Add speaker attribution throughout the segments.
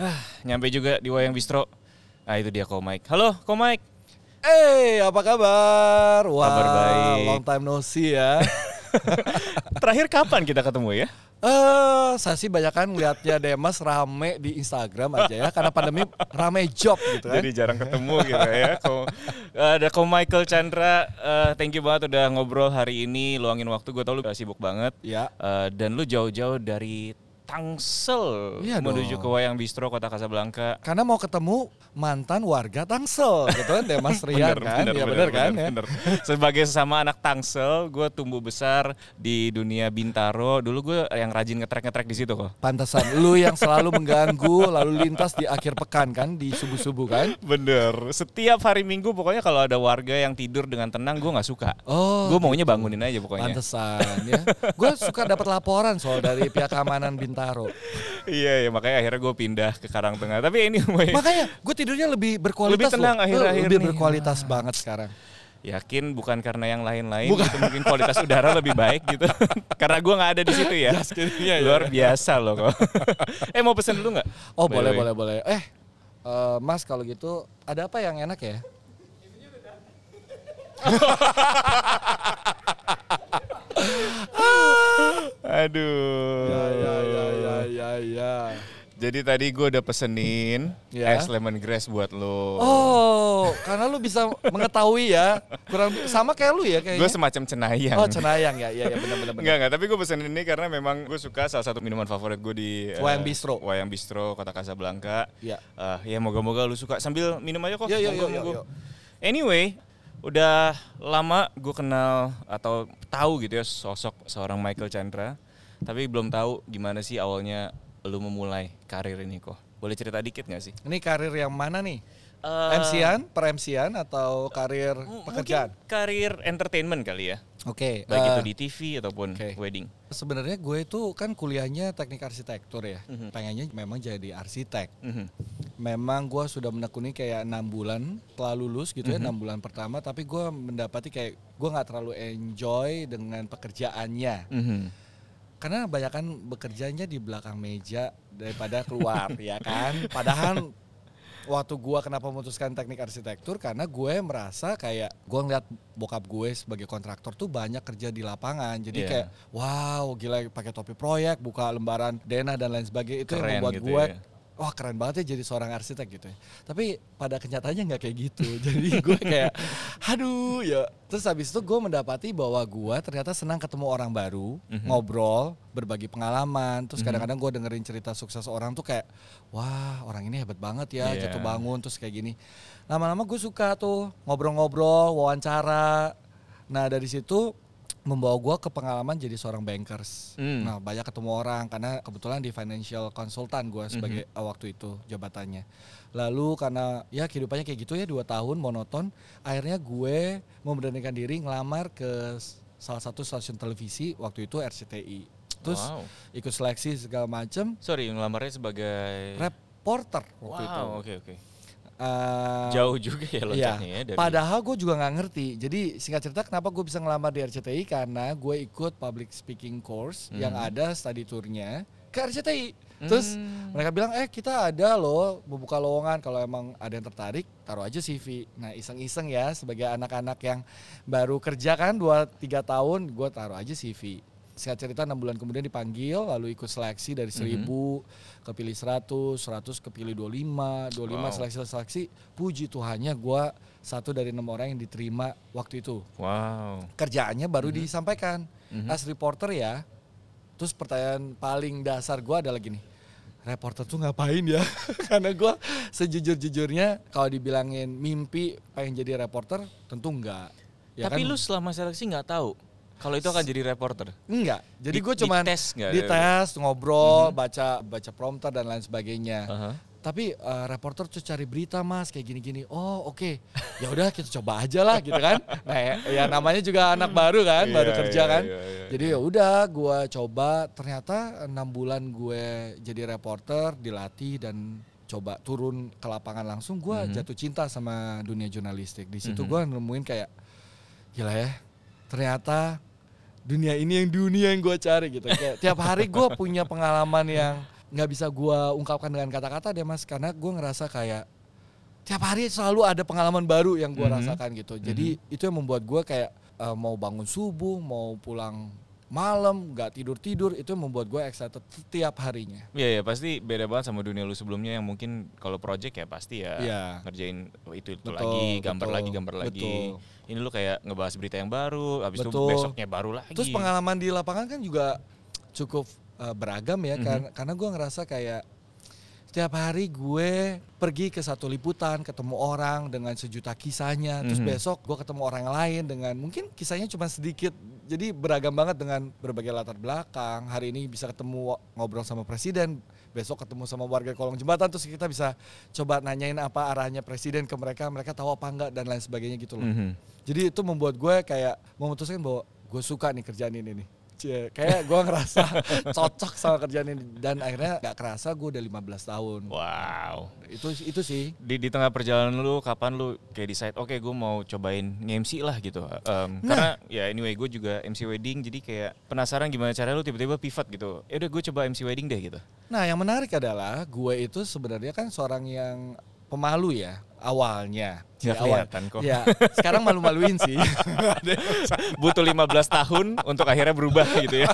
Speaker 1: Hah, nyampe juga di Wayang Bistro. Ah itu dia Ko Mike. Halo Ko Mike.
Speaker 2: Eh, apa kabar? Wah,
Speaker 1: Kabar baik.
Speaker 2: long time no see ya.
Speaker 1: Terakhir kapan kita ketemu ya?
Speaker 2: Eh, saya sih banyak kan ngeliatnya Demas rame di Instagram aja ya, karena pandemi rame job gitu kan.
Speaker 1: Jadi jarang ketemu gitu ya. Ko, ada Ko Michael Chandra, eh, thank you banget udah ngobrol hari ini, luangin waktu. Gue tau lu sibuk banget.
Speaker 2: Ya.
Speaker 1: Eh, dan lu jauh-jauh dari Tangsel
Speaker 2: Iya
Speaker 1: menuju
Speaker 2: dong.
Speaker 1: ke Wayang Bistro Kota Kasablanka.
Speaker 2: Karena mau ketemu mantan warga Tangsel gitu kan, Demas Rian kan. ya bener, kan ya.
Speaker 1: bener. Sebagai sesama anak Tangsel, gue tumbuh besar di dunia Bintaro. Dulu gue yang rajin ngetrek-ngetrek di situ kok.
Speaker 2: Pantesan lu yang selalu mengganggu lalu lintas di akhir pekan kan di subuh-subuh kan.
Speaker 1: Bener. Setiap hari Minggu pokoknya kalau ada warga yang tidur dengan tenang, gue nggak suka.
Speaker 2: Oh,
Speaker 1: gue maunya bangunin aja pokoknya.
Speaker 2: Pantesan ya. Gue suka dapat laporan soal dari pihak keamanan Bintaro.
Speaker 1: Iya, iya makanya akhirnya gue pindah ke Karangtengah. Tapi anyway,
Speaker 2: Makanya gue tidurnya lebih berkualitas
Speaker 1: Lebih tenang
Speaker 2: loh.
Speaker 1: akhir-akhir
Speaker 2: Lebih
Speaker 1: nih.
Speaker 2: berkualitas banget sekarang.
Speaker 1: yakin bukan karena yang lain-lain gitu mungkin kualitas udara lebih baik gitu karena gue nggak ada di situ ya
Speaker 2: iya,
Speaker 1: luar biasa loh kok eh mau pesen dulu nggak
Speaker 2: Oh
Speaker 1: By
Speaker 2: boleh
Speaker 1: way?
Speaker 2: boleh boleh. Eh eh, Mas kalau gitu ada apa yang enak ya?
Speaker 1: aduh
Speaker 2: Ya ya ya ya ya ya.
Speaker 1: jadi tadi gue udah pesenin
Speaker 2: Ya.
Speaker 1: es lemongrass buat lo
Speaker 2: Oh karena lu bisa mengetahui ya kurang sama kayak lu ya
Speaker 1: gue
Speaker 2: kayaknya.
Speaker 1: semacam cenayang
Speaker 2: Oh cenayang ya ya ya benar benar benar.
Speaker 1: Enggak enggak, tapi gue pesenin ini karena memang gue suka salah satu minuman favorit gue di eh,
Speaker 2: Wayang Bistro.
Speaker 1: Wayang Bistro Kota Kasablanka.
Speaker 2: Ya.
Speaker 1: Eh, ya moga-moga lu suka sambil minum aja kok.
Speaker 2: Ya, ya,
Speaker 1: Monggo,
Speaker 2: ya, ya,
Speaker 1: monggo.
Speaker 2: ya.
Speaker 1: Anyway, udah lama gue kenal atau tahu gitu ya sosok seorang Michael Chandra, tapi belum tahu gimana sih awalnya lu memulai karir ini kok. Boleh cerita dikit gak sih?
Speaker 2: Ini karir yang mana nih?
Speaker 1: Eh,
Speaker 2: MC-an, per MC-an atau karir pekerjaan?
Speaker 1: Karir entertainment kali ya.
Speaker 2: Oke.
Speaker 1: Baik
Speaker 2: eh,
Speaker 1: itu di TV ataupun
Speaker 2: oke.
Speaker 1: wedding.
Speaker 2: Sebenarnya gue itu kan kuliahnya teknik arsitektur ya.
Speaker 1: Mhm.
Speaker 2: Pengennya memang jadi arsitek.
Speaker 1: Mhm.
Speaker 2: memang gue sudah menekuni kayak enam bulan setelah lulus gitu ya
Speaker 1: Mhm.
Speaker 2: enam bulan pertama tapi gue mendapati kayak gue nggak terlalu enjoy dengan pekerjaannya
Speaker 1: Mhm.
Speaker 2: karena kebanyakan bekerjanya di belakang meja daripada keluar ya kan padahal waktu gue kenapa memutuskan teknik arsitektur karena gue merasa kayak gue ngeliat bokap gue sebagai kontraktor tuh banyak kerja di lapangan jadi
Speaker 1: Iya.
Speaker 2: kayak wow gila pakai topi proyek buka lembaran denah dan lain sebagainya itu
Speaker 1: Keren
Speaker 2: yang membuat
Speaker 1: gitu
Speaker 2: gue
Speaker 1: ya.
Speaker 2: Wah keren banget ya jadi seorang arsitek gitu ya. Tapi pada kenyataannya nggak kayak gitu. Jadi gue kayak, aduh ya. Terus habis itu gue mendapati bahwa gue ternyata senang ketemu orang baru,
Speaker 1: Mhm.
Speaker 2: ngobrol, berbagi pengalaman. Terus
Speaker 1: Mhm.
Speaker 2: kadang-kadang gue dengerin cerita sukses orang tuh kayak, wah orang ini hebat banget ya,
Speaker 1: Iya.
Speaker 2: jatuh bangun terus kayak gini. Lama-lama gue suka tuh ngobrol-ngobrol, wawancara. Nah dari situ membawa gue ke pengalaman jadi seorang bankers.
Speaker 1: Hmm.
Speaker 2: Nah banyak ketemu orang karena kebetulan di financial consultant gue sebagai
Speaker 1: Mhm.
Speaker 2: uh, waktu itu jabatannya. Lalu karena ya kehidupannya kayak gitu ya dua tahun monoton, akhirnya gue memberanikan diri ngelamar ke salah satu stasiun televisi waktu itu RCTI. Terus
Speaker 1: Wow.
Speaker 2: ikut seleksi segala macem,
Speaker 1: Sorry, ngelamarnya sebagai
Speaker 2: reporter waktu itu.
Speaker 1: Wow, oke oke.
Speaker 2: Uh,
Speaker 1: Jauh juga ya
Speaker 2: Iya,
Speaker 1: loncatnya ya dari
Speaker 2: padahal gue juga nggak ngerti. Jadi singkat cerita kenapa gue bisa ngelamar di RCTI karena gue ikut public speaking course yang
Speaker 1: Mhm.
Speaker 2: ada study tournya ke RCTI. Terus
Speaker 1: Hmm.
Speaker 2: mereka bilang eh kita ada loh membuka lowongan kalau emang ada yang tertarik taruh aja CV. Nah iseng-iseng ya sebagai anak-anak yang baru kerja kan 2-3 tahun gue taruh aja CV. Singkat cerita 6 bulan kemudian dipanggil lalu ikut seleksi dari
Speaker 1: Mhm.
Speaker 2: 1000 kepilih 100, 100 kepilih 25, 25
Speaker 1: Wow.
Speaker 2: seleksi-seleksi. Puji Tuhannya gue satu dari enam orang yang diterima waktu itu.
Speaker 1: Wow.
Speaker 2: Kerjaannya baru disampaikan
Speaker 1: Mhm.
Speaker 2: as reporter ya. Terus pertanyaan paling dasar gue adalah gini, reporter tuh ngapain ya? Karena gue sejujur-jujurnya kalau dibilangin mimpi pengen jadi reporter, tentu enggak. Ya
Speaker 1: Tapi
Speaker 2: kan?
Speaker 1: lu selama seleksi nggak tahu kalau itu akan jadi reporter.
Speaker 2: enggak. Jadi
Speaker 1: Di-
Speaker 2: gue cuman
Speaker 1: dites nggak?
Speaker 2: dites, ngobrol, baca baca prompter dan lain sebagainya.
Speaker 1: Aha.
Speaker 2: Tapi eh, reporter tuh cari berita mas kayak gini-gini. Oh oke, ya udah kita coba aja lah gitu kan. Nah ya, ya namanya juga anak baru kan, baru
Speaker 1: Iya,
Speaker 2: kerja
Speaker 1: iya,
Speaker 2: kan.
Speaker 1: iya, iya,
Speaker 2: Jadi ya udah gue coba. Ternyata enam bulan gue jadi reporter, dilatih dan coba turun ke lapangan langsung. Gue
Speaker 1: Mhm.
Speaker 2: jatuh cinta sama dunia jurnalistik. Di situ
Speaker 1: Mhm.
Speaker 2: gue nemuin kayak gila ya. Ternyata dunia ini yang dunia yang gue cari gitu. Kayak tiap hari gue punya pengalaman yang nggak bisa gua ungkapkan dengan kata-kata deh mas karena gue ngerasa kayak tiap hari selalu ada pengalaman baru yang gua
Speaker 1: Mhm.
Speaker 2: rasakan gitu jadi itu yang membuat gua kayak eh, mau bangun subuh mau pulang malam nggak tidur tidur itu yang membuat gue excited setiap harinya
Speaker 1: Iya ya pasti beda banget sama dunia lu sebelumnya yang mungkin kalau project ya pasti ya
Speaker 2: Iya.
Speaker 1: ngerjain itu itu
Speaker 2: Betul,
Speaker 1: lagi, gambar
Speaker 2: betul,
Speaker 1: lagi, gambar lagi.
Speaker 2: betul.
Speaker 1: Ini lu kayak ngebahas berita yang baru, habis itu
Speaker 2: Betul.
Speaker 1: besoknya baru lagi.
Speaker 2: Terus pengalaman di lapangan kan juga cukup uh, beragam ya
Speaker 1: Mhm.
Speaker 2: karena karena gue ngerasa kayak setiap hari gue pergi ke satu liputan ketemu orang dengan sejuta kisahnya. Terus
Speaker 1: Mhm.
Speaker 2: besok gue ketemu orang lain dengan mungkin kisahnya cuma sedikit. Jadi beragam banget dengan berbagai latar belakang. Hari ini bisa ketemu ngobrol sama presiden. Besok ketemu sama warga kolong jembatan. Terus kita bisa coba nanyain apa arahnya presiden ke mereka. Mereka tahu apa enggak dan lain sebagainya gitu loh.
Speaker 1: Mhm.
Speaker 2: jadi itu membuat gue kayak memutuskan bahwa gue suka nih kerjaan ini nih. Cie, kayak gue ngerasa cocok sama kerjaan ini dan akhirnya gak kerasa gue udah 15 tahun.
Speaker 1: Wow.
Speaker 2: Itu itu sih.
Speaker 1: Di, di tengah perjalanan lu kapan lu kayak decide oke gue mau cobain nge-MC lah gitu. Em,
Speaker 2: Nah.
Speaker 1: Karena ya anyway gue juga MC wedding jadi kayak penasaran gimana cara lu tiba-tiba pivot gitu. Ya udah gue coba MC wedding deh gitu.
Speaker 2: Nah, yang menarik adalah gue itu sebenarnya kan seorang yang pemalu ya awalnya. Di awal.
Speaker 1: kelihatan kok.
Speaker 2: Ya, sekarang malu-maluin sih.
Speaker 1: Butuh 15 tahun untuk akhirnya berubah gitu ya.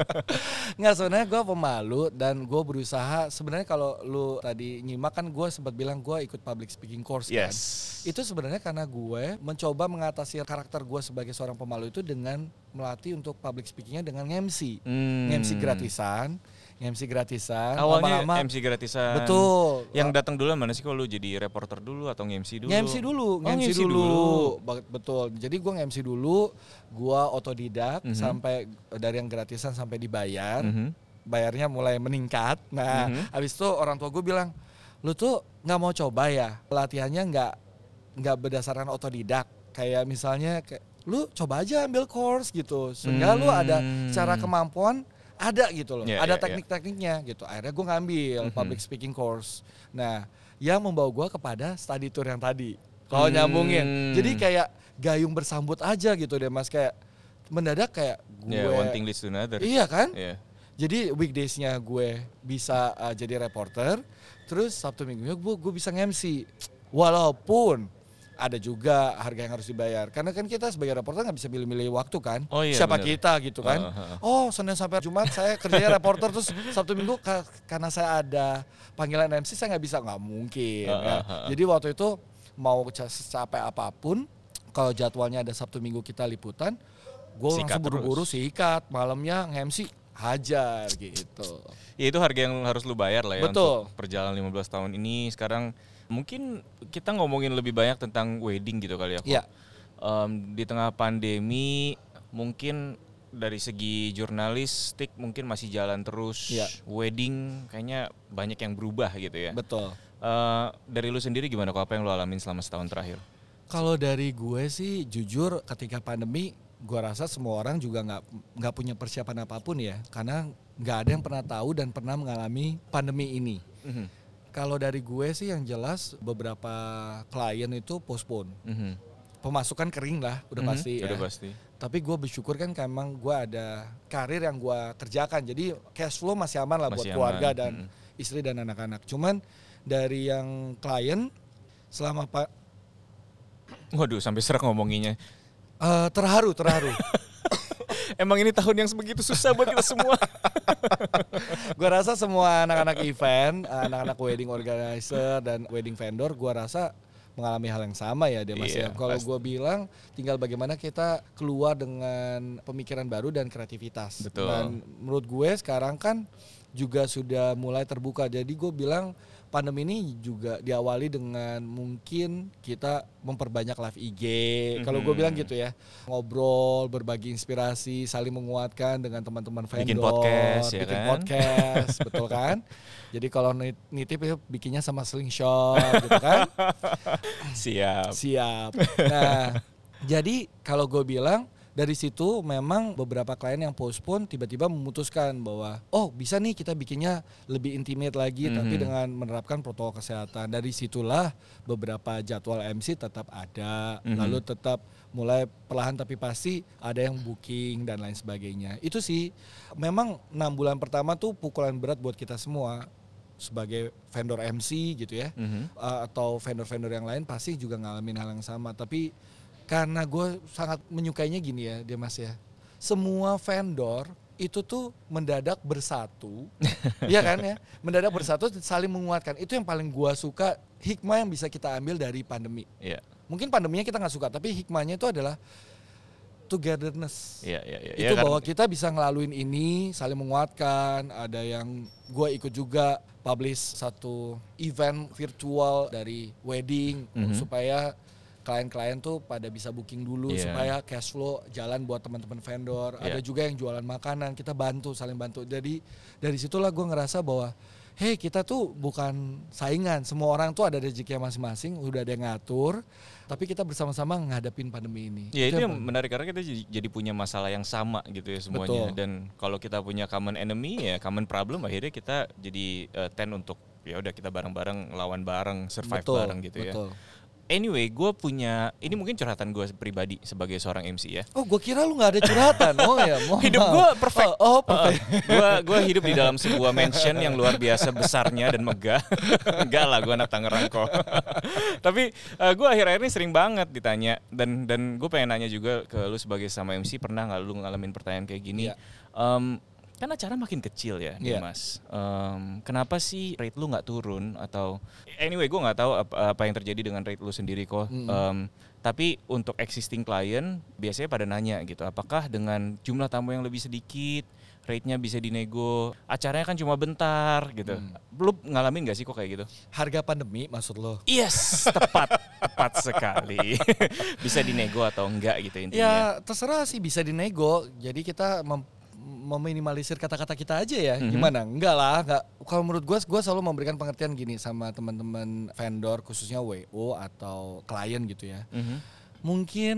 Speaker 2: Nggak sebenarnya gue pemalu dan gue berusaha sebenarnya kalau lu tadi nyimak kan gue sempat bilang gue ikut public speaking course kan.
Speaker 1: Yes.
Speaker 2: Itu sebenarnya karena gue mencoba mengatasi karakter gue sebagai seorang pemalu itu dengan melatih untuk public speakingnya dengan MC.
Speaker 1: Hmm.
Speaker 2: MC gratisan, MC gratisan.
Speaker 1: Awalnya
Speaker 2: lama-lama-
Speaker 1: MC gratisan.
Speaker 2: Betul.
Speaker 1: Yang datang dulu mana sih kalau lu jadi reporter dulu atau nge-MC dulu?
Speaker 2: Nge-MC dulu,
Speaker 1: Oh,
Speaker 2: nge-MC
Speaker 1: nge-MC
Speaker 2: dulu.
Speaker 1: dulu.
Speaker 2: Betul. Jadi gue nge-MC dulu, gue otodidak
Speaker 1: Mhm.
Speaker 2: sampai dari yang gratisan sampai dibayar.
Speaker 1: Mhm.
Speaker 2: Bayarnya mulai meningkat. Nah,
Speaker 1: Mhm.
Speaker 2: habis itu orang tua gue bilang, lu tuh nggak mau coba ya pelatihannya nggak nggak berdasarkan otodidak. Kayak misalnya, kayak, lu coba aja ambil course gitu, sehingga lu ada
Speaker 1: Hmm.
Speaker 2: secara kemampuan ada gitu loh,
Speaker 1: Ya,
Speaker 2: ada
Speaker 1: ya, ya.
Speaker 2: teknik-tekniknya gitu. Akhirnya gue ngambil
Speaker 1: Mhm.
Speaker 2: public speaking course. Nah, yang membawa gue kepada study tour yang tadi. Kalau
Speaker 1: Hmm.
Speaker 2: nyambungin, jadi kayak gayung bersambut aja gitu deh mas, kayak mendadak kayak gue.
Speaker 1: Ya, one thing leads to another.
Speaker 2: Iya kan?
Speaker 1: Iya.
Speaker 2: Jadi weekdaysnya gue bisa uh, jadi reporter, terus Sabtu minggunya gue gue bisa nge-MC. Walaupun ada juga harga yang harus dibayar. Karena kan kita sebagai reporter nggak bisa milih-milih waktu kan.
Speaker 1: Oh iya,
Speaker 2: Siapa
Speaker 1: bener.
Speaker 2: kita gitu kan.
Speaker 1: Uh, uh, uh.
Speaker 2: Oh Senin sampai Jumat saya kerjanya reporter terus Sabtu Minggu ka- karena saya ada panggilan MC saya nggak bisa nggak mungkin.
Speaker 1: Uh,
Speaker 2: ya.
Speaker 1: uh, uh.
Speaker 2: Jadi waktu itu mau ca- secapek apa pun kalau jadwalnya ada Sabtu Minggu kita liputan, gue langsung buru-buru sikat malamnya nge-MC hajar gitu.
Speaker 1: Ya itu harga yang harus lu bayar lah ya
Speaker 2: Betul.
Speaker 1: untuk perjalanan 15 tahun ini. Sekarang mungkin kita ngomongin lebih banyak tentang wedding gitu kali ya.
Speaker 2: Iya.
Speaker 1: Em, di tengah pandemi mungkin dari segi jurnalistik mungkin masih jalan terus.
Speaker 2: Iya.
Speaker 1: Wedding kayaknya banyak yang berubah gitu ya.
Speaker 2: Betul.
Speaker 1: Eh, dari lu sendiri gimana kok apa yang lu alamin selama setahun terakhir?
Speaker 2: Kalau dari gue sih jujur ketika pandemi gue rasa semua orang juga nggak nggak punya persiapan apa pun ya karena nggak ada yang pernah tahu dan pernah mengalami pandemi ini.
Speaker 1: Mhm.
Speaker 2: Kalau dari gue sih yang jelas beberapa klien itu postpone.
Speaker 1: Mhm.
Speaker 2: Pemasukan kering lah udah
Speaker 1: Mhm,
Speaker 2: pasti ya.
Speaker 1: Udah pasti.
Speaker 2: Tapi gue bersyukur kan emang gue ada karir yang gue kerjakan. Jadi cash flow masih aman lah buat
Speaker 1: Masih
Speaker 2: keluarga
Speaker 1: aman,
Speaker 2: dan
Speaker 1: mhm.
Speaker 2: istri dan anak-anak. Cuman dari yang klien selama pak
Speaker 1: Waduh, sampai serak ngomonginnya.
Speaker 2: eh, terharu terharu.
Speaker 1: Emang ini tahun yang sebegitu susah buat kita semua.
Speaker 2: gue rasa semua anak-anak event, anak-anak wedding organizer dan wedding vendor, gue rasa mengalami hal yang sama ya dia Mas
Speaker 1: Iya,
Speaker 2: ya. Kalau gue bilang tinggal bagaimana kita keluar dengan pemikiran baru dan kreativitas.
Speaker 1: Betul.
Speaker 2: Dan menurut gue sekarang kan juga sudah mulai terbuka. Jadi gue bilang pandemi ini juga diawali dengan mungkin kita memperbanyak live IG. Kalau gue
Speaker 1: Mhm.
Speaker 2: bilang gitu ya, ngobrol, berbagi inspirasi, saling menguatkan dengan teman-teman vendor,
Speaker 1: Bikin podcast, ya
Speaker 2: bikin
Speaker 1: kan?
Speaker 2: podcast, betul kan? Jadi kalau nit- nitip itu bikinnya sama slingshot gitu kan?
Speaker 1: Siap.
Speaker 2: Siap. Nah, jadi kalau gue bilang dari situ memang beberapa klien yang postpone tiba-tiba memutuskan bahwa oh bisa nih kita bikinnya lebih intimate lagi tapi
Speaker 1: Mhm.
Speaker 2: dengan menerapkan protokol kesehatan. Dari situlah beberapa jadwal MC tetap ada,
Speaker 1: Mhm.
Speaker 2: lalu tetap mulai perlahan tapi pasti ada yang booking dan lain sebagainya. Itu sih memang enam bulan pertama tuh pukulan berat buat kita semua sebagai vendor MC gitu ya
Speaker 1: Mhm.
Speaker 2: uh, atau vendor-vendor yang lain pasti juga ngalamin hal yang sama. Tapi karena gue sangat menyukainya gini ya, dia mas ya. Semua vendor itu tuh mendadak bersatu, Iya kan ya, mendadak bersatu saling menguatkan. Itu yang paling gue suka hikmah yang bisa kita ambil dari pandemi.
Speaker 1: Iya.
Speaker 2: Mungkin pandeminya kita nggak suka, tapi hikmahnya itu adalah togetherness
Speaker 1: Iya, iya, iya.
Speaker 2: itu
Speaker 1: Ya kan-
Speaker 2: bahwa kita bisa ngelaluin ini saling menguatkan ada yang gue ikut juga publish satu event virtual dari wedding
Speaker 1: Mhm.
Speaker 2: supaya klien-klien tuh pada bisa booking dulu
Speaker 1: Iya.
Speaker 2: supaya cash flow jalan buat teman-teman vendor ada
Speaker 1: Iya.
Speaker 2: juga yang jualan makanan kita bantu saling bantu jadi dari situlah gue ngerasa bahwa hey kita tuh bukan saingan semua orang tuh ada rezekinya masing-masing udah ada yang ngatur tapi kita bersama-sama ngadapin pandemi ini
Speaker 1: Ya itu yang
Speaker 2: paling-
Speaker 1: menarik karena kita jadi, punya masalah yang sama gitu ya semuanya
Speaker 2: Betul.
Speaker 1: dan kalau kita punya common enemy ya common problem akhirnya kita jadi uh, ten untuk ya udah kita bareng-bareng lawan bareng survive
Speaker 2: betul,
Speaker 1: bareng gitu ya. Anyway, gue punya ini mungkin curhatan gue pribadi sebagai seorang MC ya.
Speaker 2: Oh, gue kira lu nggak ada curhatan. Oh ya, mohon
Speaker 1: Hidup gue perfect.
Speaker 2: Oh, oh, perfect.
Speaker 1: gue gue hidup di dalam sebuah mansion yang luar biasa besarnya dan megah. Enggak lah, gue anak Tangerang kok. Tapi gue akhir-akhir ini sering banget ditanya dan dan gue pengen nanya juga ke lu sebagai sama MC pernah nggak lu ngalamin pertanyaan kayak gini?
Speaker 2: Iya.
Speaker 1: Em, kan acara makin kecil ya,
Speaker 2: Iya.
Speaker 1: Dimas. Em, kenapa sih rate lu nggak turun atau anyway gue nggak tahu apa, apa yang terjadi dengan rate lu sendiri kok.
Speaker 2: Mm.
Speaker 1: Em, tapi untuk existing client biasanya pada nanya gitu, apakah dengan jumlah tamu yang lebih sedikit, rate-nya bisa dinego, acaranya kan cuma bentar gitu.
Speaker 2: Hmm.
Speaker 1: Lu ngalamin gak sih kok kayak gitu?
Speaker 2: Harga pandemi maksud lo?
Speaker 1: Yes, tepat, tepat sekali. bisa dinego atau enggak gitu intinya.
Speaker 2: Ya terserah sih bisa dinego. Jadi kita mem- meminimalisir kata-kata kita aja ya.
Speaker 1: Mhm.
Speaker 2: Gimana? Enggak lah. Enggak. Kalau menurut gue, gue selalu memberikan pengertian gini sama teman-teman vendor khususnya WO atau klien gitu ya.
Speaker 1: Mhm.
Speaker 2: Mungkin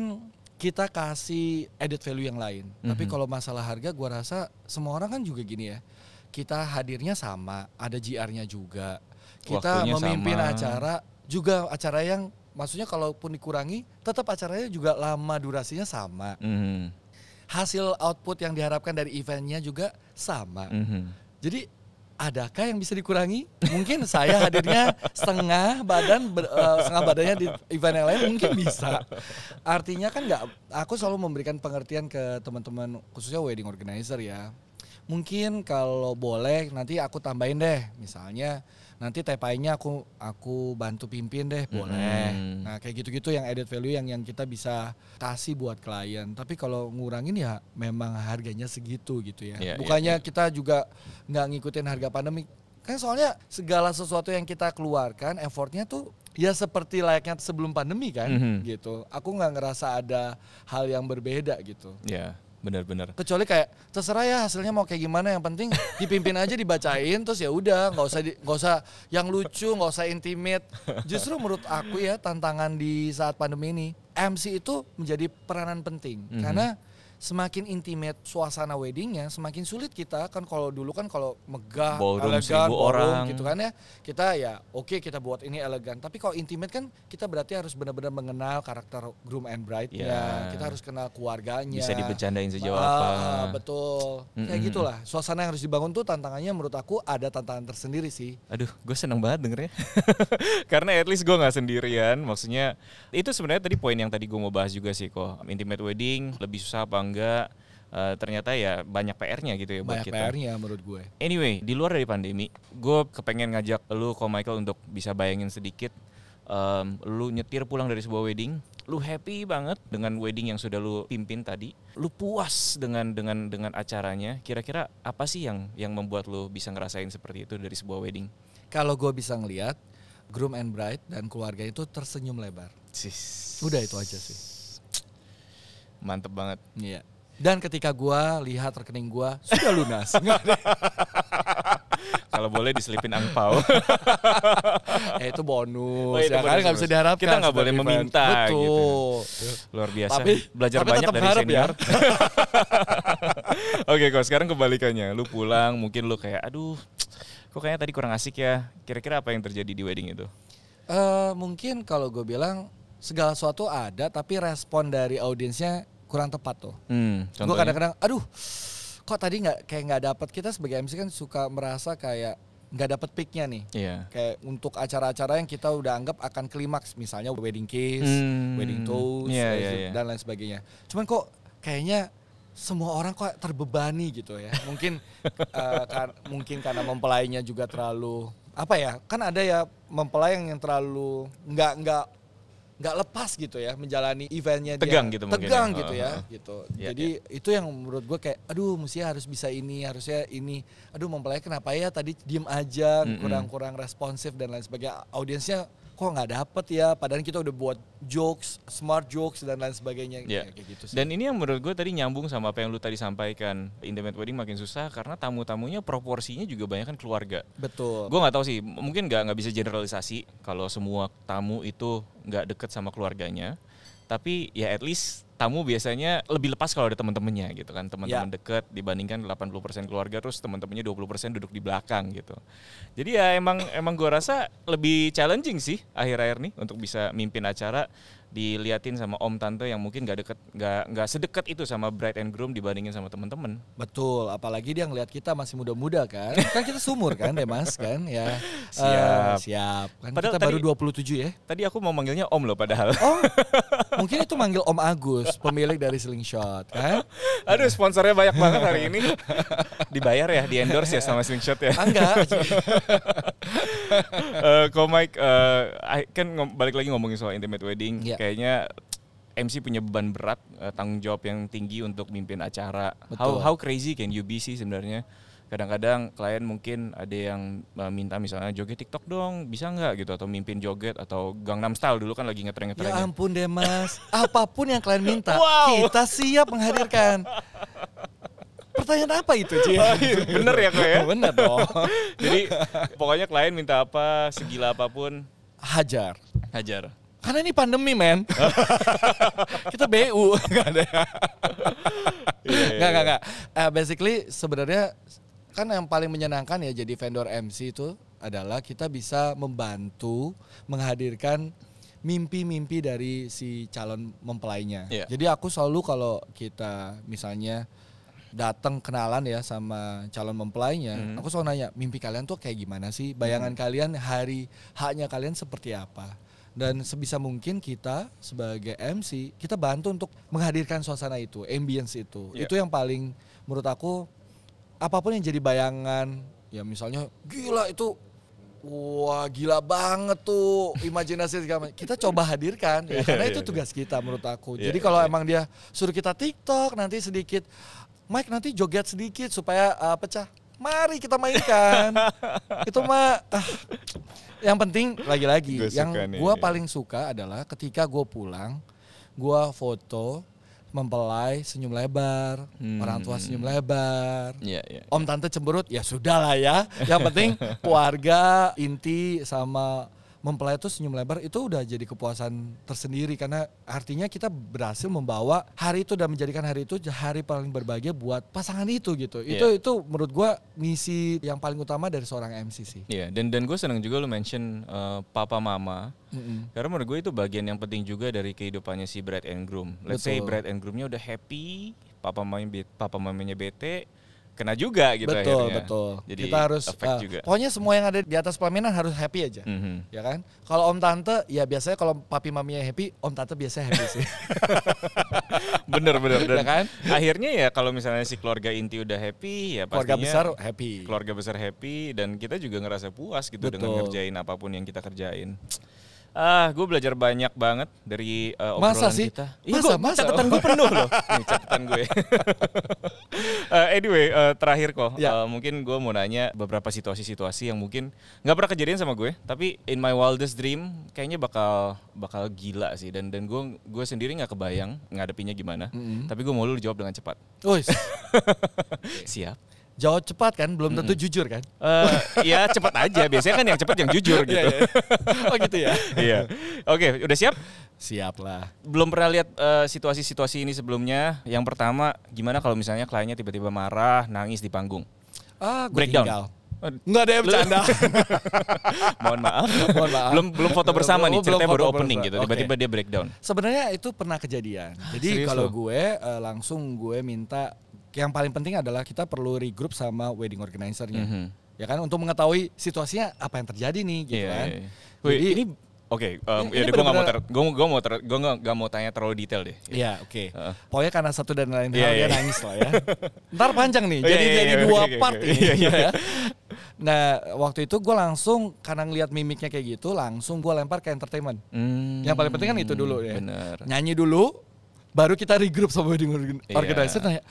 Speaker 2: kita kasih edit value yang lain. Tapi
Speaker 1: Mhm.
Speaker 2: kalau masalah harga, gua rasa semua orang kan juga gini ya. Kita hadirnya sama, ada GR-nya juga. Kita
Speaker 1: Waktunya
Speaker 2: memimpin
Speaker 1: sama.
Speaker 2: acara juga acara yang maksudnya kalaupun dikurangi, tetap acaranya juga lama durasinya sama.
Speaker 1: Mhm.
Speaker 2: Hasil output yang diharapkan dari eventnya juga sama.
Speaker 1: Mhm.
Speaker 2: Jadi adakah yang bisa dikurangi? Mungkin saya hadirnya setengah badan ber- eh, setengah badannya di event yang lain mungkin bisa. Artinya kan nggak. Aku selalu memberikan pengertian ke teman-teman khususnya wedding organizer ya. Mungkin kalau boleh nanti aku tambahin deh, misalnya nanti TPI-nya aku aku bantu pimpin deh, boleh.
Speaker 1: Mhm.
Speaker 2: Nah kayak gitu-gitu yang added value yang yang kita bisa kasih buat klien. Tapi kalau ngurangin ya memang harganya segitu gitu ya.
Speaker 1: Iya, iya,
Speaker 2: Bukannya
Speaker 1: iya.
Speaker 2: kita juga nggak ngikutin harga pandemi. Kan soalnya segala sesuatu yang kita keluarkan effortnya tuh ya seperti layaknya sebelum pandemi kan
Speaker 1: Mhm.
Speaker 2: gitu. Aku nggak ngerasa ada hal yang berbeda gitu.
Speaker 1: Ya, benar-benar.
Speaker 2: Kecuali kayak terserah ya hasilnya mau kayak gimana yang penting dipimpin aja dibacain terus ya udah nggak usah nggak usah yang lucu nggak usah intimate. Justru menurut aku ya tantangan di saat pandemi ini MC itu menjadi peranan penting
Speaker 1: Mhm.
Speaker 2: karena semakin intimate suasana weddingnya semakin sulit kita kan kalau dulu kan kalau megah
Speaker 1: Ballroom
Speaker 2: elegan ballroom
Speaker 1: orang.
Speaker 2: gitu kan ya kita ya oke kita buat ini elegan tapi kalau intimate kan kita berarti harus benar-benar mengenal karakter groom and bride-nya
Speaker 1: Ya.
Speaker 2: kita harus kenal keluarganya
Speaker 1: Bisa dibercandain sejauh
Speaker 2: Ah,
Speaker 1: apa.
Speaker 2: betul. Kayak
Speaker 1: Mm-mm.
Speaker 2: gitulah. Suasana yang harus dibangun tuh tantangannya menurut aku ada tantangan tersendiri sih.
Speaker 1: Aduh, gue seneng banget dengernya. Karena at least gue nggak sendirian. Maksudnya itu sebenarnya tadi poin yang tadi gue mau bahas juga sih kok. Intimate wedding lebih susah apa enggak? Eh, ternyata ya banyak PR-nya gitu ya buat
Speaker 2: Banyak
Speaker 1: kita.
Speaker 2: PR-nya menurut gue.
Speaker 1: Anyway, di luar dari pandemi, gue kepengen ngajak lu kok Michael untuk bisa bayangin sedikit em, lu nyetir pulang dari sebuah wedding, lu happy banget dengan wedding yang sudah lu pimpin tadi, lu puas dengan dengan dengan acaranya. Kira-kira apa sih yang yang membuat lu bisa ngerasain seperti itu dari sebuah wedding?
Speaker 2: Kalau gue bisa ngelihat groom and bride dan keluarga itu tersenyum lebar.
Speaker 1: Sis.
Speaker 2: Udah itu aja sih.
Speaker 1: Mantep banget.
Speaker 2: Iya. Dan ketika gue lihat rekening gue sudah lunas.
Speaker 1: Kalau boleh diselipin angpau.
Speaker 2: eh itu bonus
Speaker 1: Oh, itu
Speaker 2: ya kan nggak bisa diharapkan.
Speaker 1: Kita nggak boleh
Speaker 2: event.
Speaker 1: meminta,
Speaker 2: Betul.
Speaker 1: gitu. Luar biasa.
Speaker 2: Tapi-
Speaker 1: Belajar
Speaker 2: tapi
Speaker 1: banyak dari
Speaker 2: ya.
Speaker 1: senior. Oke, kok sekarang kebalikannya. Lu pulang, mungkin lu kayak, aduh, kok kayaknya tadi kurang asik ya. Kira-kira apa yang terjadi di wedding itu?
Speaker 2: Eh, mungkin kalau gue bilang segala sesuatu ada tapi respon dari audiensnya kurang tepat tuh.
Speaker 1: Hmm,
Speaker 2: Gue kadang-kadang, aduh, kok tadi nggak kayak nggak dapet kita sebagai MC kan suka merasa kayak nggak dapet picknya nih.
Speaker 1: Iya.
Speaker 2: Kayak untuk acara-acara yang kita udah anggap akan klimaks, misalnya wedding kiss,
Speaker 1: Hmm,
Speaker 2: wedding toast,
Speaker 1: iya,
Speaker 2: dan-
Speaker 1: iya, iya.
Speaker 2: dan lain sebagainya. Cuman kok kayaknya semua orang kok terbebani gitu ya. Mungkin eh, kar- mungkin karena mempelainya juga terlalu apa ya? Kan ada ya mempelai yang, yang terlalu nggak nggak nggak lepas gitu ya menjalani eventnya
Speaker 1: Tegang
Speaker 2: dia.
Speaker 1: gitu mungkin
Speaker 2: tegang
Speaker 1: ya.
Speaker 2: gitu ya
Speaker 1: oh.
Speaker 2: gitu.
Speaker 1: Iya,
Speaker 2: Jadi itu yang menurut gue kayak aduh mesti harus bisa ini harusnya ini aduh mempelai kenapa ya tadi diem aja kurang-kurang responsif dan lain sebagainya audiensnya kok nggak dapet ya padahal kita udah buat jokes smart jokes dan lain sebagainya
Speaker 1: Iya.
Speaker 2: kayak gitu sih
Speaker 1: Dan ini yang menurut gue tadi nyambung sama apa yang lu tadi sampaikan. Intimate wedding makin susah karena tamu-tamunya proporsinya juga banyak kan keluarga.
Speaker 2: betul
Speaker 1: Gue nggak tahu sih, mungkin nggak nggak bisa generalisasi kalau semua tamu itu nggak deket sama keluarganya. Tapi ya at least tamu biasanya lebih lepas kalau ada teman-temannya gitu kan, teman-teman
Speaker 2: Ya.
Speaker 1: deket dibandingkan 80% keluarga terus teman-temannya 20% duduk di belakang gitu. Jadi ya emang emang gue rasa lebih challenging sih akhir-akhir nih untuk bisa mimpin acara diliatin sama om tante yang mungkin nggak deket nggak nggak sedekat itu sama bride and groom dibandingin sama teman-teman.
Speaker 2: betul apalagi dia ngelihat kita masih muda-muda kan kan kita sumur kan Demas kan ya
Speaker 1: Siap.
Speaker 2: Eh, siap kan
Speaker 1: Padahal
Speaker 2: kita baru
Speaker 1: tadi-
Speaker 2: 27 ya
Speaker 1: Tadi aku mau manggilnya om loh padahal.
Speaker 2: oh mungkin itu manggil Om Agus pemilik dari Slingshot kan
Speaker 1: Aduh sponsornya banyak banget hari ini. Dibayar ya, di endorse ya sama Slingshot ya.
Speaker 2: Enggak
Speaker 1: Eh, Ko Mike, eh, I- kan balik lagi ngomongin soal intimate wedding,
Speaker 2: Iya.
Speaker 1: kayaknya MC punya beban berat, eh, tanggung jawab yang tinggi untuk mimpin acara.
Speaker 2: Betul.
Speaker 1: How how crazy can you be sih sebenarnya? Kadang-kadang klien mungkin ada yang eh, minta misalnya joget TikTok dong, bisa nggak gitu atau mimpin joget atau Gangnam Style dulu kan lagi
Speaker 2: Ya
Speaker 1: ngetren-ngetrennya.
Speaker 2: ampun deh mas, apa pun yang kalian minta,
Speaker 1: Wow.
Speaker 2: kita siap menghadirkan. Pertanyaan apa itu, Ci?
Speaker 1: Bener ya kok ya?
Speaker 2: Bener dong.
Speaker 1: Jadi pokoknya klien minta apa, segila apa pun,
Speaker 2: Hajar.
Speaker 1: hajar.
Speaker 2: Karena ini pandemi, men. kita BU. Nggak ada.
Speaker 1: Iya,
Speaker 2: Nggak, nggak, nggak. Eh, basically sebenarnya kan yang paling menyenangkan ya jadi vendor MC itu adalah kita bisa membantu menghadirkan mimpi-mimpi dari si calon mempelainya.
Speaker 1: Iya.
Speaker 2: Jadi aku selalu kalau kita misalnya datang kenalan ya sama calon mempelainya,
Speaker 1: Hmm.
Speaker 2: aku selalu nanya mimpi kalian tuh kayak gimana sih? Bayangan kalian hari haknya kalian seperti apa? Dan sebisa mungkin kita sebagai MC kita bantu untuk menghadirkan suasana itu, ambience itu.
Speaker 1: Iya.
Speaker 2: Itu yang paling menurut aku apa pun yang jadi bayangan ya misalnya gila itu wah gila banget tuh imajinasi segala macam. kita coba hadirkan ya, karena itu tugas kita menurut aku
Speaker 1: Iya,
Speaker 2: jadi kalau
Speaker 1: iya.
Speaker 2: emang dia suruh kita TikTok nanti sedikit Mike nanti joget sedikit supaya uh, pecah mari kita mainkan itu mah ah, yang penting lagi-lagi yang gua
Speaker 1: iya.
Speaker 2: paling suka adalah ketika gue pulang gua foto mempelai senyum lebar
Speaker 1: Hmm.
Speaker 2: orang tua senyum lebar
Speaker 1: Iya, iya.
Speaker 2: Om tante cemberut ya sudah lah ya. Yang penting keluarga inti sama mempelai itu senyum lebar itu udah jadi kepuasan tersendiri karena artinya kita berhasil membawa hari itu dan menjadikan hari itu hari paling berbahagia buat pasangan itu gitu. Itu
Speaker 1: Iya.
Speaker 2: itu menurut gua misi yang paling utama dari seorang MC sih.
Speaker 1: Iya, dan dan gue seneng juga lu mention uh, papa mama.
Speaker 2: Mm-mm.
Speaker 1: Karena menurut gue itu bagian yang penting juga dari kehidupannya si bride and groom. Let's say
Speaker 2: Betul.
Speaker 1: bride and groomnya udah happy, papa mamanya papa mamanya bete, kena juga gitu
Speaker 2: betul
Speaker 1: akhirnya.
Speaker 2: betul.
Speaker 1: Jadi
Speaker 2: kita harus uh,
Speaker 1: juga.
Speaker 2: pokoknya semua yang ada di atas pelaminan harus happy aja.
Speaker 1: Mhm.
Speaker 2: Ya kan? Kalau om tante ya biasanya kalau papi maminya happy, om tante biasanya happy sih.
Speaker 1: bener bener dan
Speaker 2: Ya kan?
Speaker 1: akhirnya ya kalau misalnya si keluarga inti udah happy ya
Speaker 2: Keluarga besar happy.
Speaker 1: keluarga besar happy dan kita juga ngerasa puas gitu dengan
Speaker 2: Betul.
Speaker 1: ngerjain apa pun yang kita kerjain. Ah, gue belajar banyak banget dari uh,
Speaker 2: Masa
Speaker 1: obrolan
Speaker 2: sih?
Speaker 1: kita.
Speaker 2: Masa,
Speaker 1: gua-
Speaker 2: masa?
Speaker 1: catatan gue penuh loh. Nih catatan gue. Uh, anyway, uh, terakhir kok,
Speaker 2: Ya.
Speaker 1: uh, mungkin gue mau nanya beberapa situasi-situasi yang mungkin nggak pernah kejadian sama gue, tapi in my wildest dream kayaknya bakal bakal gila sih dan dan gue gue sendiri nggak kebayang ngadepinnya gimana.
Speaker 2: Mm-mm.
Speaker 1: Tapi gue mau lu jawab dengan cepat.
Speaker 2: Wis.
Speaker 1: Siap.
Speaker 2: Jawab cepat kan, belum tentu jujur kan?
Speaker 1: Eh, ya cepet aja. Biasanya kan yang cepet yang jujur gitu.
Speaker 2: Iya, iya. oh gitu ya.
Speaker 1: Iya. Oke, udah siap?
Speaker 2: Siap lah.
Speaker 1: Belum pernah lihat eh, situasi-situasi ini sebelumnya. Yang pertama, gimana kalau misalnya kliennya tiba-tiba marah, nangis di panggung?
Speaker 2: Ah, gue
Speaker 1: Breakdown.
Speaker 2: tinggal. Enggak ada yang bercanda.
Speaker 1: Mohon maaf.
Speaker 2: Mohon maaf.
Speaker 1: Belum belum foto bersama nih,
Speaker 2: Belum
Speaker 1: ceritanya baru opening
Speaker 2: bersama.
Speaker 1: gitu. Tiba-tiba dia breakdown.
Speaker 2: Sebenarnya itu pernah kejadian. Jadi kalau gue eh, langsung gue minta yang paling penting adalah kita perlu regroup sama wedding organizer-nya.
Speaker 1: Mhm.
Speaker 2: Ya kan untuk mengetahui situasinya apa yang terjadi nih gitu
Speaker 1: Iya,
Speaker 2: kan.
Speaker 1: iya. Wih,
Speaker 2: Jadi-
Speaker 1: ini oke, um,
Speaker 2: Ini-
Speaker 1: ya gue nggak mau ter, gue gue mau ter, gue nggak nggak mau tanya terlalu detail deh.
Speaker 2: Iya, oke.
Speaker 1: Heeh.
Speaker 2: Pokoknya karena satu dan lain
Speaker 1: Iya,
Speaker 2: hal
Speaker 1: iya,
Speaker 2: dia
Speaker 1: iya.
Speaker 2: nangis lah ya. Ntar panjang nih,
Speaker 1: Oh, iya,
Speaker 2: jadi
Speaker 1: iya,
Speaker 2: jadi
Speaker 1: iya,
Speaker 2: dua
Speaker 1: oke,
Speaker 2: part
Speaker 1: oke.
Speaker 2: ini.
Speaker 1: Iya, iya.
Speaker 2: ya. Nah, waktu itu gue langsung karena ngeliat mimiknya kayak gitu, langsung gue lempar ke entertainment.
Speaker 1: Hmm,
Speaker 2: Yang paling penting kan itu dulu ya.
Speaker 1: Bener.
Speaker 2: Nyanyi dulu, baru kita regroup sama wedding organ- organizer nanya,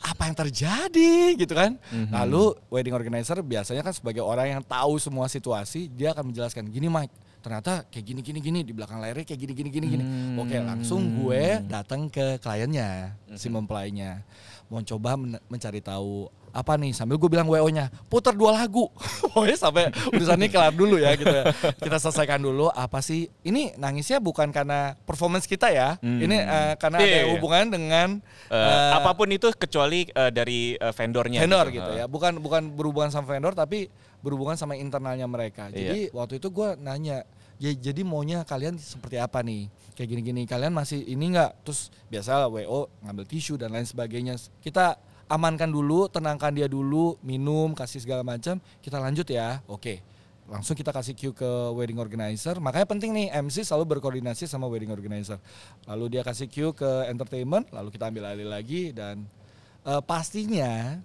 Speaker 2: apa yang terjadi gitu kan.
Speaker 1: Mhm.
Speaker 2: Lalu wedding organizer biasanya kan sebagai orang yang tahu semua situasi, dia akan menjelaskan, gini Mike, ternyata kayak gini gini gini di belakang layarnya kayak gini gini gini gini.
Speaker 1: Hmm.
Speaker 2: Oke, langsung gue datang ke kliennya, si
Speaker 1: Mhm.
Speaker 2: mempelainya. Mau coba men- mencari tahu apa nih sambil gue bilang WO-nya putar dua lagu pokoknya sampai urusannya kelar dulu ya gitu ya. kita selesaikan dulu apa sih ini nangisnya bukan karena performance kita ya
Speaker 1: Hmm.
Speaker 2: ini eh, karena
Speaker 1: Iya,
Speaker 2: ada
Speaker 1: iya, iya.
Speaker 2: hubungan dengan
Speaker 1: Eh,
Speaker 2: eh,
Speaker 1: apa pun itu kecuali eh, dari eh, vendornya.
Speaker 2: vendor gitu
Speaker 1: Eh,
Speaker 2: ya bukan bukan berhubungan sama vendor tapi berhubungan sama internalnya mereka
Speaker 1: Iya.
Speaker 2: jadi waktu itu gue nanya ya jadi maunya kalian seperti apa nih kayak gini-gini kalian masih ini nggak terus biasa wo ngambil tisu dan lain sebagainya kita amankan dulu tenangkan dia dulu minum kasih segala macam. Kita lanjut ya. Oke. Langsung kita kasih cue ke wedding organizer. Makanya penting nih MC selalu berkoordinasi sama wedding organizer. Lalu dia kasih cue ke entertainment lalu kita ambil alih lagi dan eh, pastinya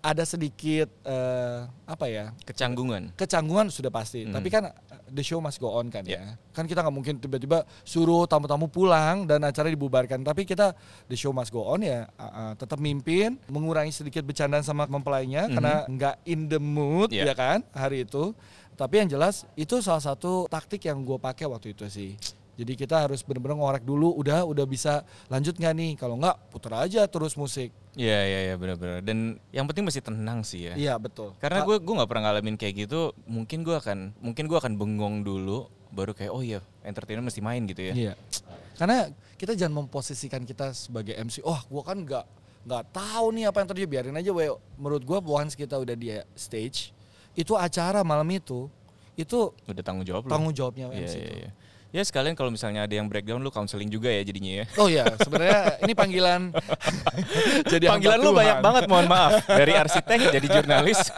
Speaker 2: ada sedikit eh, apa ya
Speaker 1: Kecanggungan.
Speaker 2: kecanggungan sudah pasti
Speaker 1: Hmm.
Speaker 2: tapi kan uh, the show must go on kan
Speaker 1: Ya.
Speaker 2: ya kan kita nggak mungkin tiba-tiba suruh tamu-tamu pulang dan acara dibubarkan tapi kita the show must go on ya uh, uh, tetap mimpin mengurangi sedikit bercandaan sama mempelainya
Speaker 1: Mhm.
Speaker 2: karena nggak in the mood
Speaker 1: Ya.
Speaker 2: ya kan hari itu tapi yang jelas itu salah satu taktik yang gue pakai waktu itu sih jadi kita harus benar-benar ngorek dulu udah udah bisa lanjut nggak nih kalau nggak putar aja terus musik
Speaker 1: Iya iya iya benar-benar. Dan yang penting mesti tenang sih ya.
Speaker 2: iya betul
Speaker 1: Karena
Speaker 2: Ka-
Speaker 1: gue gue nggak pernah ngalamin kayak gitu. Mungkin gue akan mungkin gue akan bengong dulu. Baru kayak oh iya entertainment mesti main gitu ya.
Speaker 2: Iya. Karena kita jangan memposisikan kita sebagai MC. Oh, gua kan nggak nggak tahu nih apa yang terjadi. Biarin aja, we. Menurut gua once kita udah di stage, itu acara malam itu itu
Speaker 1: Udah tanggung jawab
Speaker 2: tanggung jawabnya MC
Speaker 1: iya
Speaker 2: itu.
Speaker 1: iya. Ya sekalian kalau misalnya ada yang breakdown lu counseling juga ya jadinya ya.
Speaker 2: Oh ya, sebenarnya ini panggilan jadi
Speaker 1: Panggilan lu
Speaker 2: Tuhan.
Speaker 1: banyak banget mohon maaf. Dari arsitek jadi jurnalis.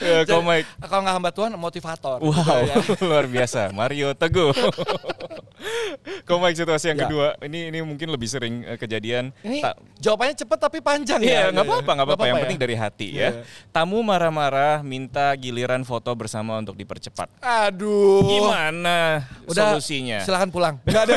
Speaker 1: ya,
Speaker 2: Jadi. Kalau nggak hamba Tuhan, motivator.
Speaker 1: Wow,
Speaker 2: Gitu ya.
Speaker 1: luar biasa. Mario Teguh. Kok Mike situasi yang
Speaker 2: Ya.
Speaker 1: kedua? Ini ini mungkin lebih sering eh, kejadian.
Speaker 2: Ini
Speaker 1: Ta-
Speaker 2: jawabannya cepet tapi panjang ya.
Speaker 1: Iya, nggak apa-apa, nggak apa-apa. Yang
Speaker 2: ya.
Speaker 1: penting dari hati
Speaker 2: Iya.
Speaker 1: ya. Tamu marah-marah, minta giliran foto bersama untuk dipercepat.
Speaker 2: Aduh.
Speaker 1: Gimana
Speaker 2: Udah,
Speaker 1: solusinya?
Speaker 2: Silakan pulang. Nggak ada.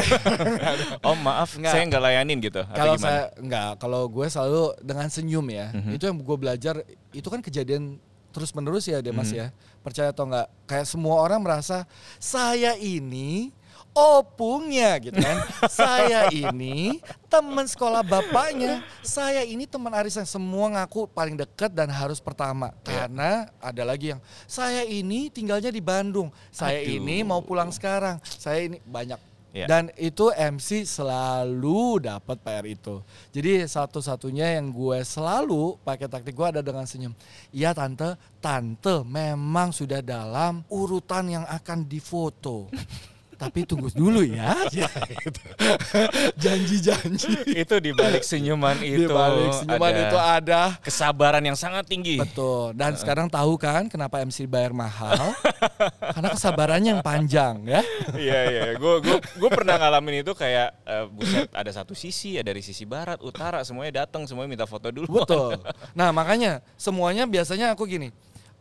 Speaker 1: Oh maaf,
Speaker 2: Nggak.
Speaker 1: saya nggak layanin gitu.
Speaker 2: Kalau saya enggak, kalau gue selalu dengan senyum ya.
Speaker 1: Mhm.
Speaker 2: Itu yang gue belajar, itu kan kejadian terus menerus ya Demas
Speaker 1: Mhm.
Speaker 2: ya. Percaya atau enggak? Kayak semua orang merasa saya ini opungnya gitu kan. saya ini teman sekolah bapaknya. Saya ini teman arisan semua ngaku paling dekat dan harus pertama.
Speaker 1: Iya.
Speaker 2: Karena ada lagi yang saya ini tinggalnya di Bandung. Saya
Speaker 1: Aduh.
Speaker 2: ini mau pulang sekarang. Saya ini banyak
Speaker 1: Iya.
Speaker 2: dan itu MC selalu dapat PR itu. Jadi satu-satunya yang gue selalu pakai taktik gue ada dengan senyum. Iya tante, tante memang sudah dalam urutan yang akan difoto. Tapi tunggu dulu ya. Ya, gitu. Janji-janji.
Speaker 1: itu di balik senyuman itu
Speaker 2: Di balik senyuman
Speaker 1: ada
Speaker 2: itu ada.
Speaker 1: kesabaran yang sangat tinggi.
Speaker 2: Betul. Dan sekarang tahu kan kenapa MC bayar mahal? Karena kesabarannya yang panjang ya.
Speaker 1: Iya iya, gue gue gue pernah ngalamin itu kayak eh, buset ada satu sisi ya dari sisi barat, utara semuanya datang semuanya minta foto dulu.
Speaker 2: Betul. Nah makanya semuanya biasanya aku gini.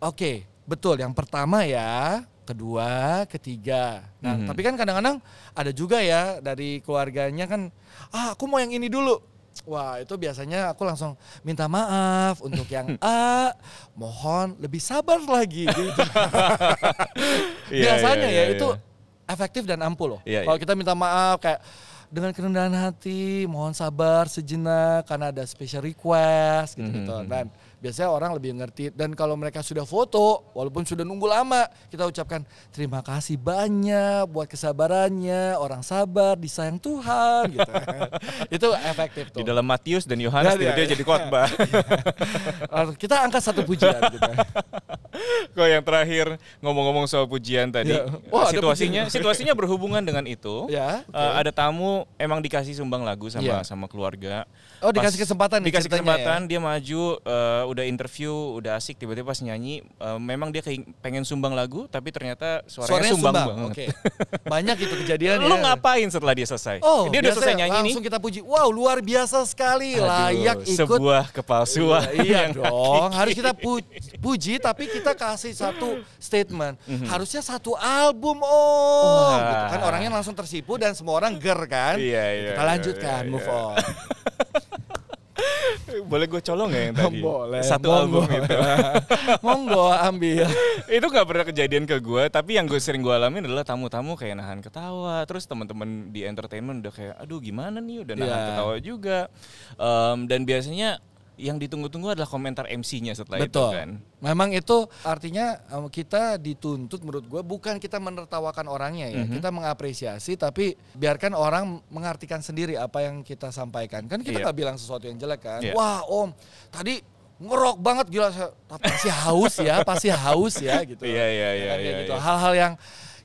Speaker 2: Oke, betul. Yang pertama ya, kedua, ketiga. Nah
Speaker 1: Mhm.
Speaker 2: tapi kan kadang-kadang ada juga ya dari keluarganya kan, ah aku mau yang ini dulu. Wah itu biasanya aku langsung minta maaf untuk yang A, mohon lebih sabar lagi gitu.
Speaker 1: Iya,
Speaker 2: biasanya
Speaker 1: iya,
Speaker 2: ya
Speaker 1: iya,
Speaker 2: itu
Speaker 1: iya.
Speaker 2: efektif dan ampuh loh. Kalau kita minta maaf kayak dengan kerendahan hati, mohon sabar sejenak karena ada special request gitu-gitu.
Speaker 1: Mhm.
Speaker 2: Dan biasanya orang lebih ngerti dan kalau mereka sudah foto walaupun sudah nunggu lama, kita ucapkan terima kasih banyak buat kesabarannya, orang sabar, disayang Tuhan gitu. Itu efektif tuh.
Speaker 1: Di dalam Matius dan Yohanes
Speaker 2: ya,
Speaker 1: dia
Speaker 2: ya.
Speaker 1: jadi khotbah.
Speaker 2: kita angkat satu pujian gitu.
Speaker 1: Kok yang terakhir ngomong-ngomong soal pujian tadi,
Speaker 2: Ya. Wah,
Speaker 1: situasinya situasinya berhubungan dengan itu.
Speaker 2: Ya,
Speaker 1: Eh, ada tamu emang dikasih sumbang lagu sama
Speaker 2: Iya.
Speaker 1: sama keluarga.
Speaker 2: Oh, dikasih kesempatan
Speaker 1: Dikasih kesempatan, dia maju, eh, udah interview, udah asik. Tiba-tiba pas nyanyi, eh, memang dia pengen sumbang lagu, tapi ternyata suaranya,
Speaker 2: Suaranya
Speaker 1: sumbang,
Speaker 2: sumbang.
Speaker 1: banget.
Speaker 2: Oke. Banyak itu kejadian ya.
Speaker 1: Lu ngapain setelah dia selesai?
Speaker 2: Oh,
Speaker 1: dia udah selesai nyanyi nih.
Speaker 2: langsung kita puji. Wow, luar biasa sekali.
Speaker 1: Aduh,
Speaker 2: Layak ikut.
Speaker 1: sebuah kepalsuan.
Speaker 2: Iya
Speaker 1: yang
Speaker 2: dong, harus kita pu- puji tapi kita kasih satu statement. Harusnya satu album om.
Speaker 1: Wah.
Speaker 2: Gitu kan orangnya langsung tersipu dan semua orang ger kan.
Speaker 1: Iya, iya,
Speaker 2: Kita
Speaker 1: iya,
Speaker 2: lanjutkan,
Speaker 1: iya,
Speaker 2: move
Speaker 1: iya.
Speaker 2: on.
Speaker 1: Boleh gue colong gak yang tadi?
Speaker 2: Boleh.
Speaker 1: Satu
Speaker 2: monggo.
Speaker 1: album itu.
Speaker 2: Monggo ambil.
Speaker 1: itu nggak pernah kejadian ke gue tapi yang gue sering gue alamin adalah tamu-tamu kayak nahan ketawa terus teman-teman di entertainment udah kayak aduh gimana nih udah nahan
Speaker 2: Iya.
Speaker 1: ketawa juga Em, dan biasanya yang ditunggu-tunggu adalah komentar MC-nya setelah
Speaker 2: Betul.
Speaker 1: itu kan
Speaker 2: Memang itu artinya um, kita dituntut menurut gue bukan kita menertawakan orangnya ya,
Speaker 1: Mhm.
Speaker 2: kita mengapresiasi tapi biarkan orang mengartikan sendiri apa yang kita sampaikan. Kan kita
Speaker 1: Iya.
Speaker 2: nggak bilang sesuatu yang jelek kan.
Speaker 1: Iya.
Speaker 2: Wah om, tadi ngerok banget gila, pasti haus ya, pasti haus ya gitu.
Speaker 1: Iya, iya,
Speaker 2: Ya
Speaker 1: iya,
Speaker 2: kan,
Speaker 1: iya,
Speaker 2: gitu.
Speaker 1: iya.
Speaker 2: Hal-hal yang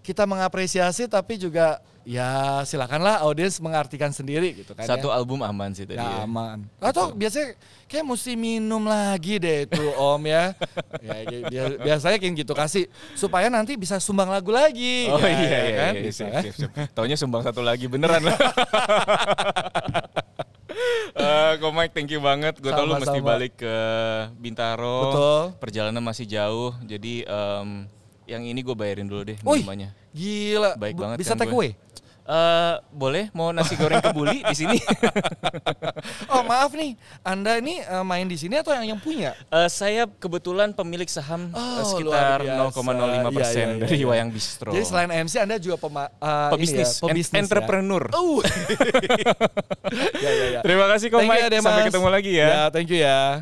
Speaker 2: kita mengapresiasi tapi juga ya silakanlah audiens mengartikan sendiri gitu kan.
Speaker 1: satu
Speaker 2: ya.
Speaker 1: album aman sih tadi
Speaker 2: Ya
Speaker 1: ya.
Speaker 2: aman. Atau biasanya kayak mesti minum lagi deh itu Om ya. ya kayak bia- biasanya kayak gitu kasih supaya nanti bisa sumbang lagu lagi.
Speaker 1: Oh
Speaker 2: Ya,
Speaker 1: iya
Speaker 2: ya
Speaker 1: iya,
Speaker 2: kan?
Speaker 1: iya,
Speaker 2: Bisa kan?
Speaker 1: sip. Taunya sumbang satu lagi beneran lah. Eh, Ko Mike, thank you banget. Gue tau lu mesti balik ke Bintaro.
Speaker 2: Betul.
Speaker 1: Perjalanan masih jauh, jadi em, yang ini gue bayarin dulu deh
Speaker 2: Wih,
Speaker 1: minumannya.
Speaker 2: gila.
Speaker 1: Baik
Speaker 2: Bu-
Speaker 1: banget
Speaker 2: Bisa
Speaker 1: kan
Speaker 2: take
Speaker 1: gue.
Speaker 2: away?
Speaker 1: Eh, boleh mau nasi goreng kebuli di sini?
Speaker 2: Oh maaf nih, Anda ini eh, main di sini atau yang yang punya?
Speaker 1: Eh, saya kebetulan pemilik saham
Speaker 2: Oh,
Speaker 1: sekitar
Speaker 2: luar biasa.
Speaker 1: 0,05 persen
Speaker 2: Iya, iya, iya,
Speaker 1: dari
Speaker 2: iya.
Speaker 1: Wayang Bistro.
Speaker 2: Jadi selain MC Anda juga pema, eh,
Speaker 1: Pebisnis,
Speaker 2: ya, pebisnis
Speaker 1: en- entrepreneur.
Speaker 2: Ya. Uh. ya, ya, ya.
Speaker 1: Terima kasih Ko
Speaker 2: Thank you
Speaker 1: Mike.
Speaker 2: ya.
Speaker 1: Sampai ketemu lagi ya.
Speaker 2: Ya, thank you ya.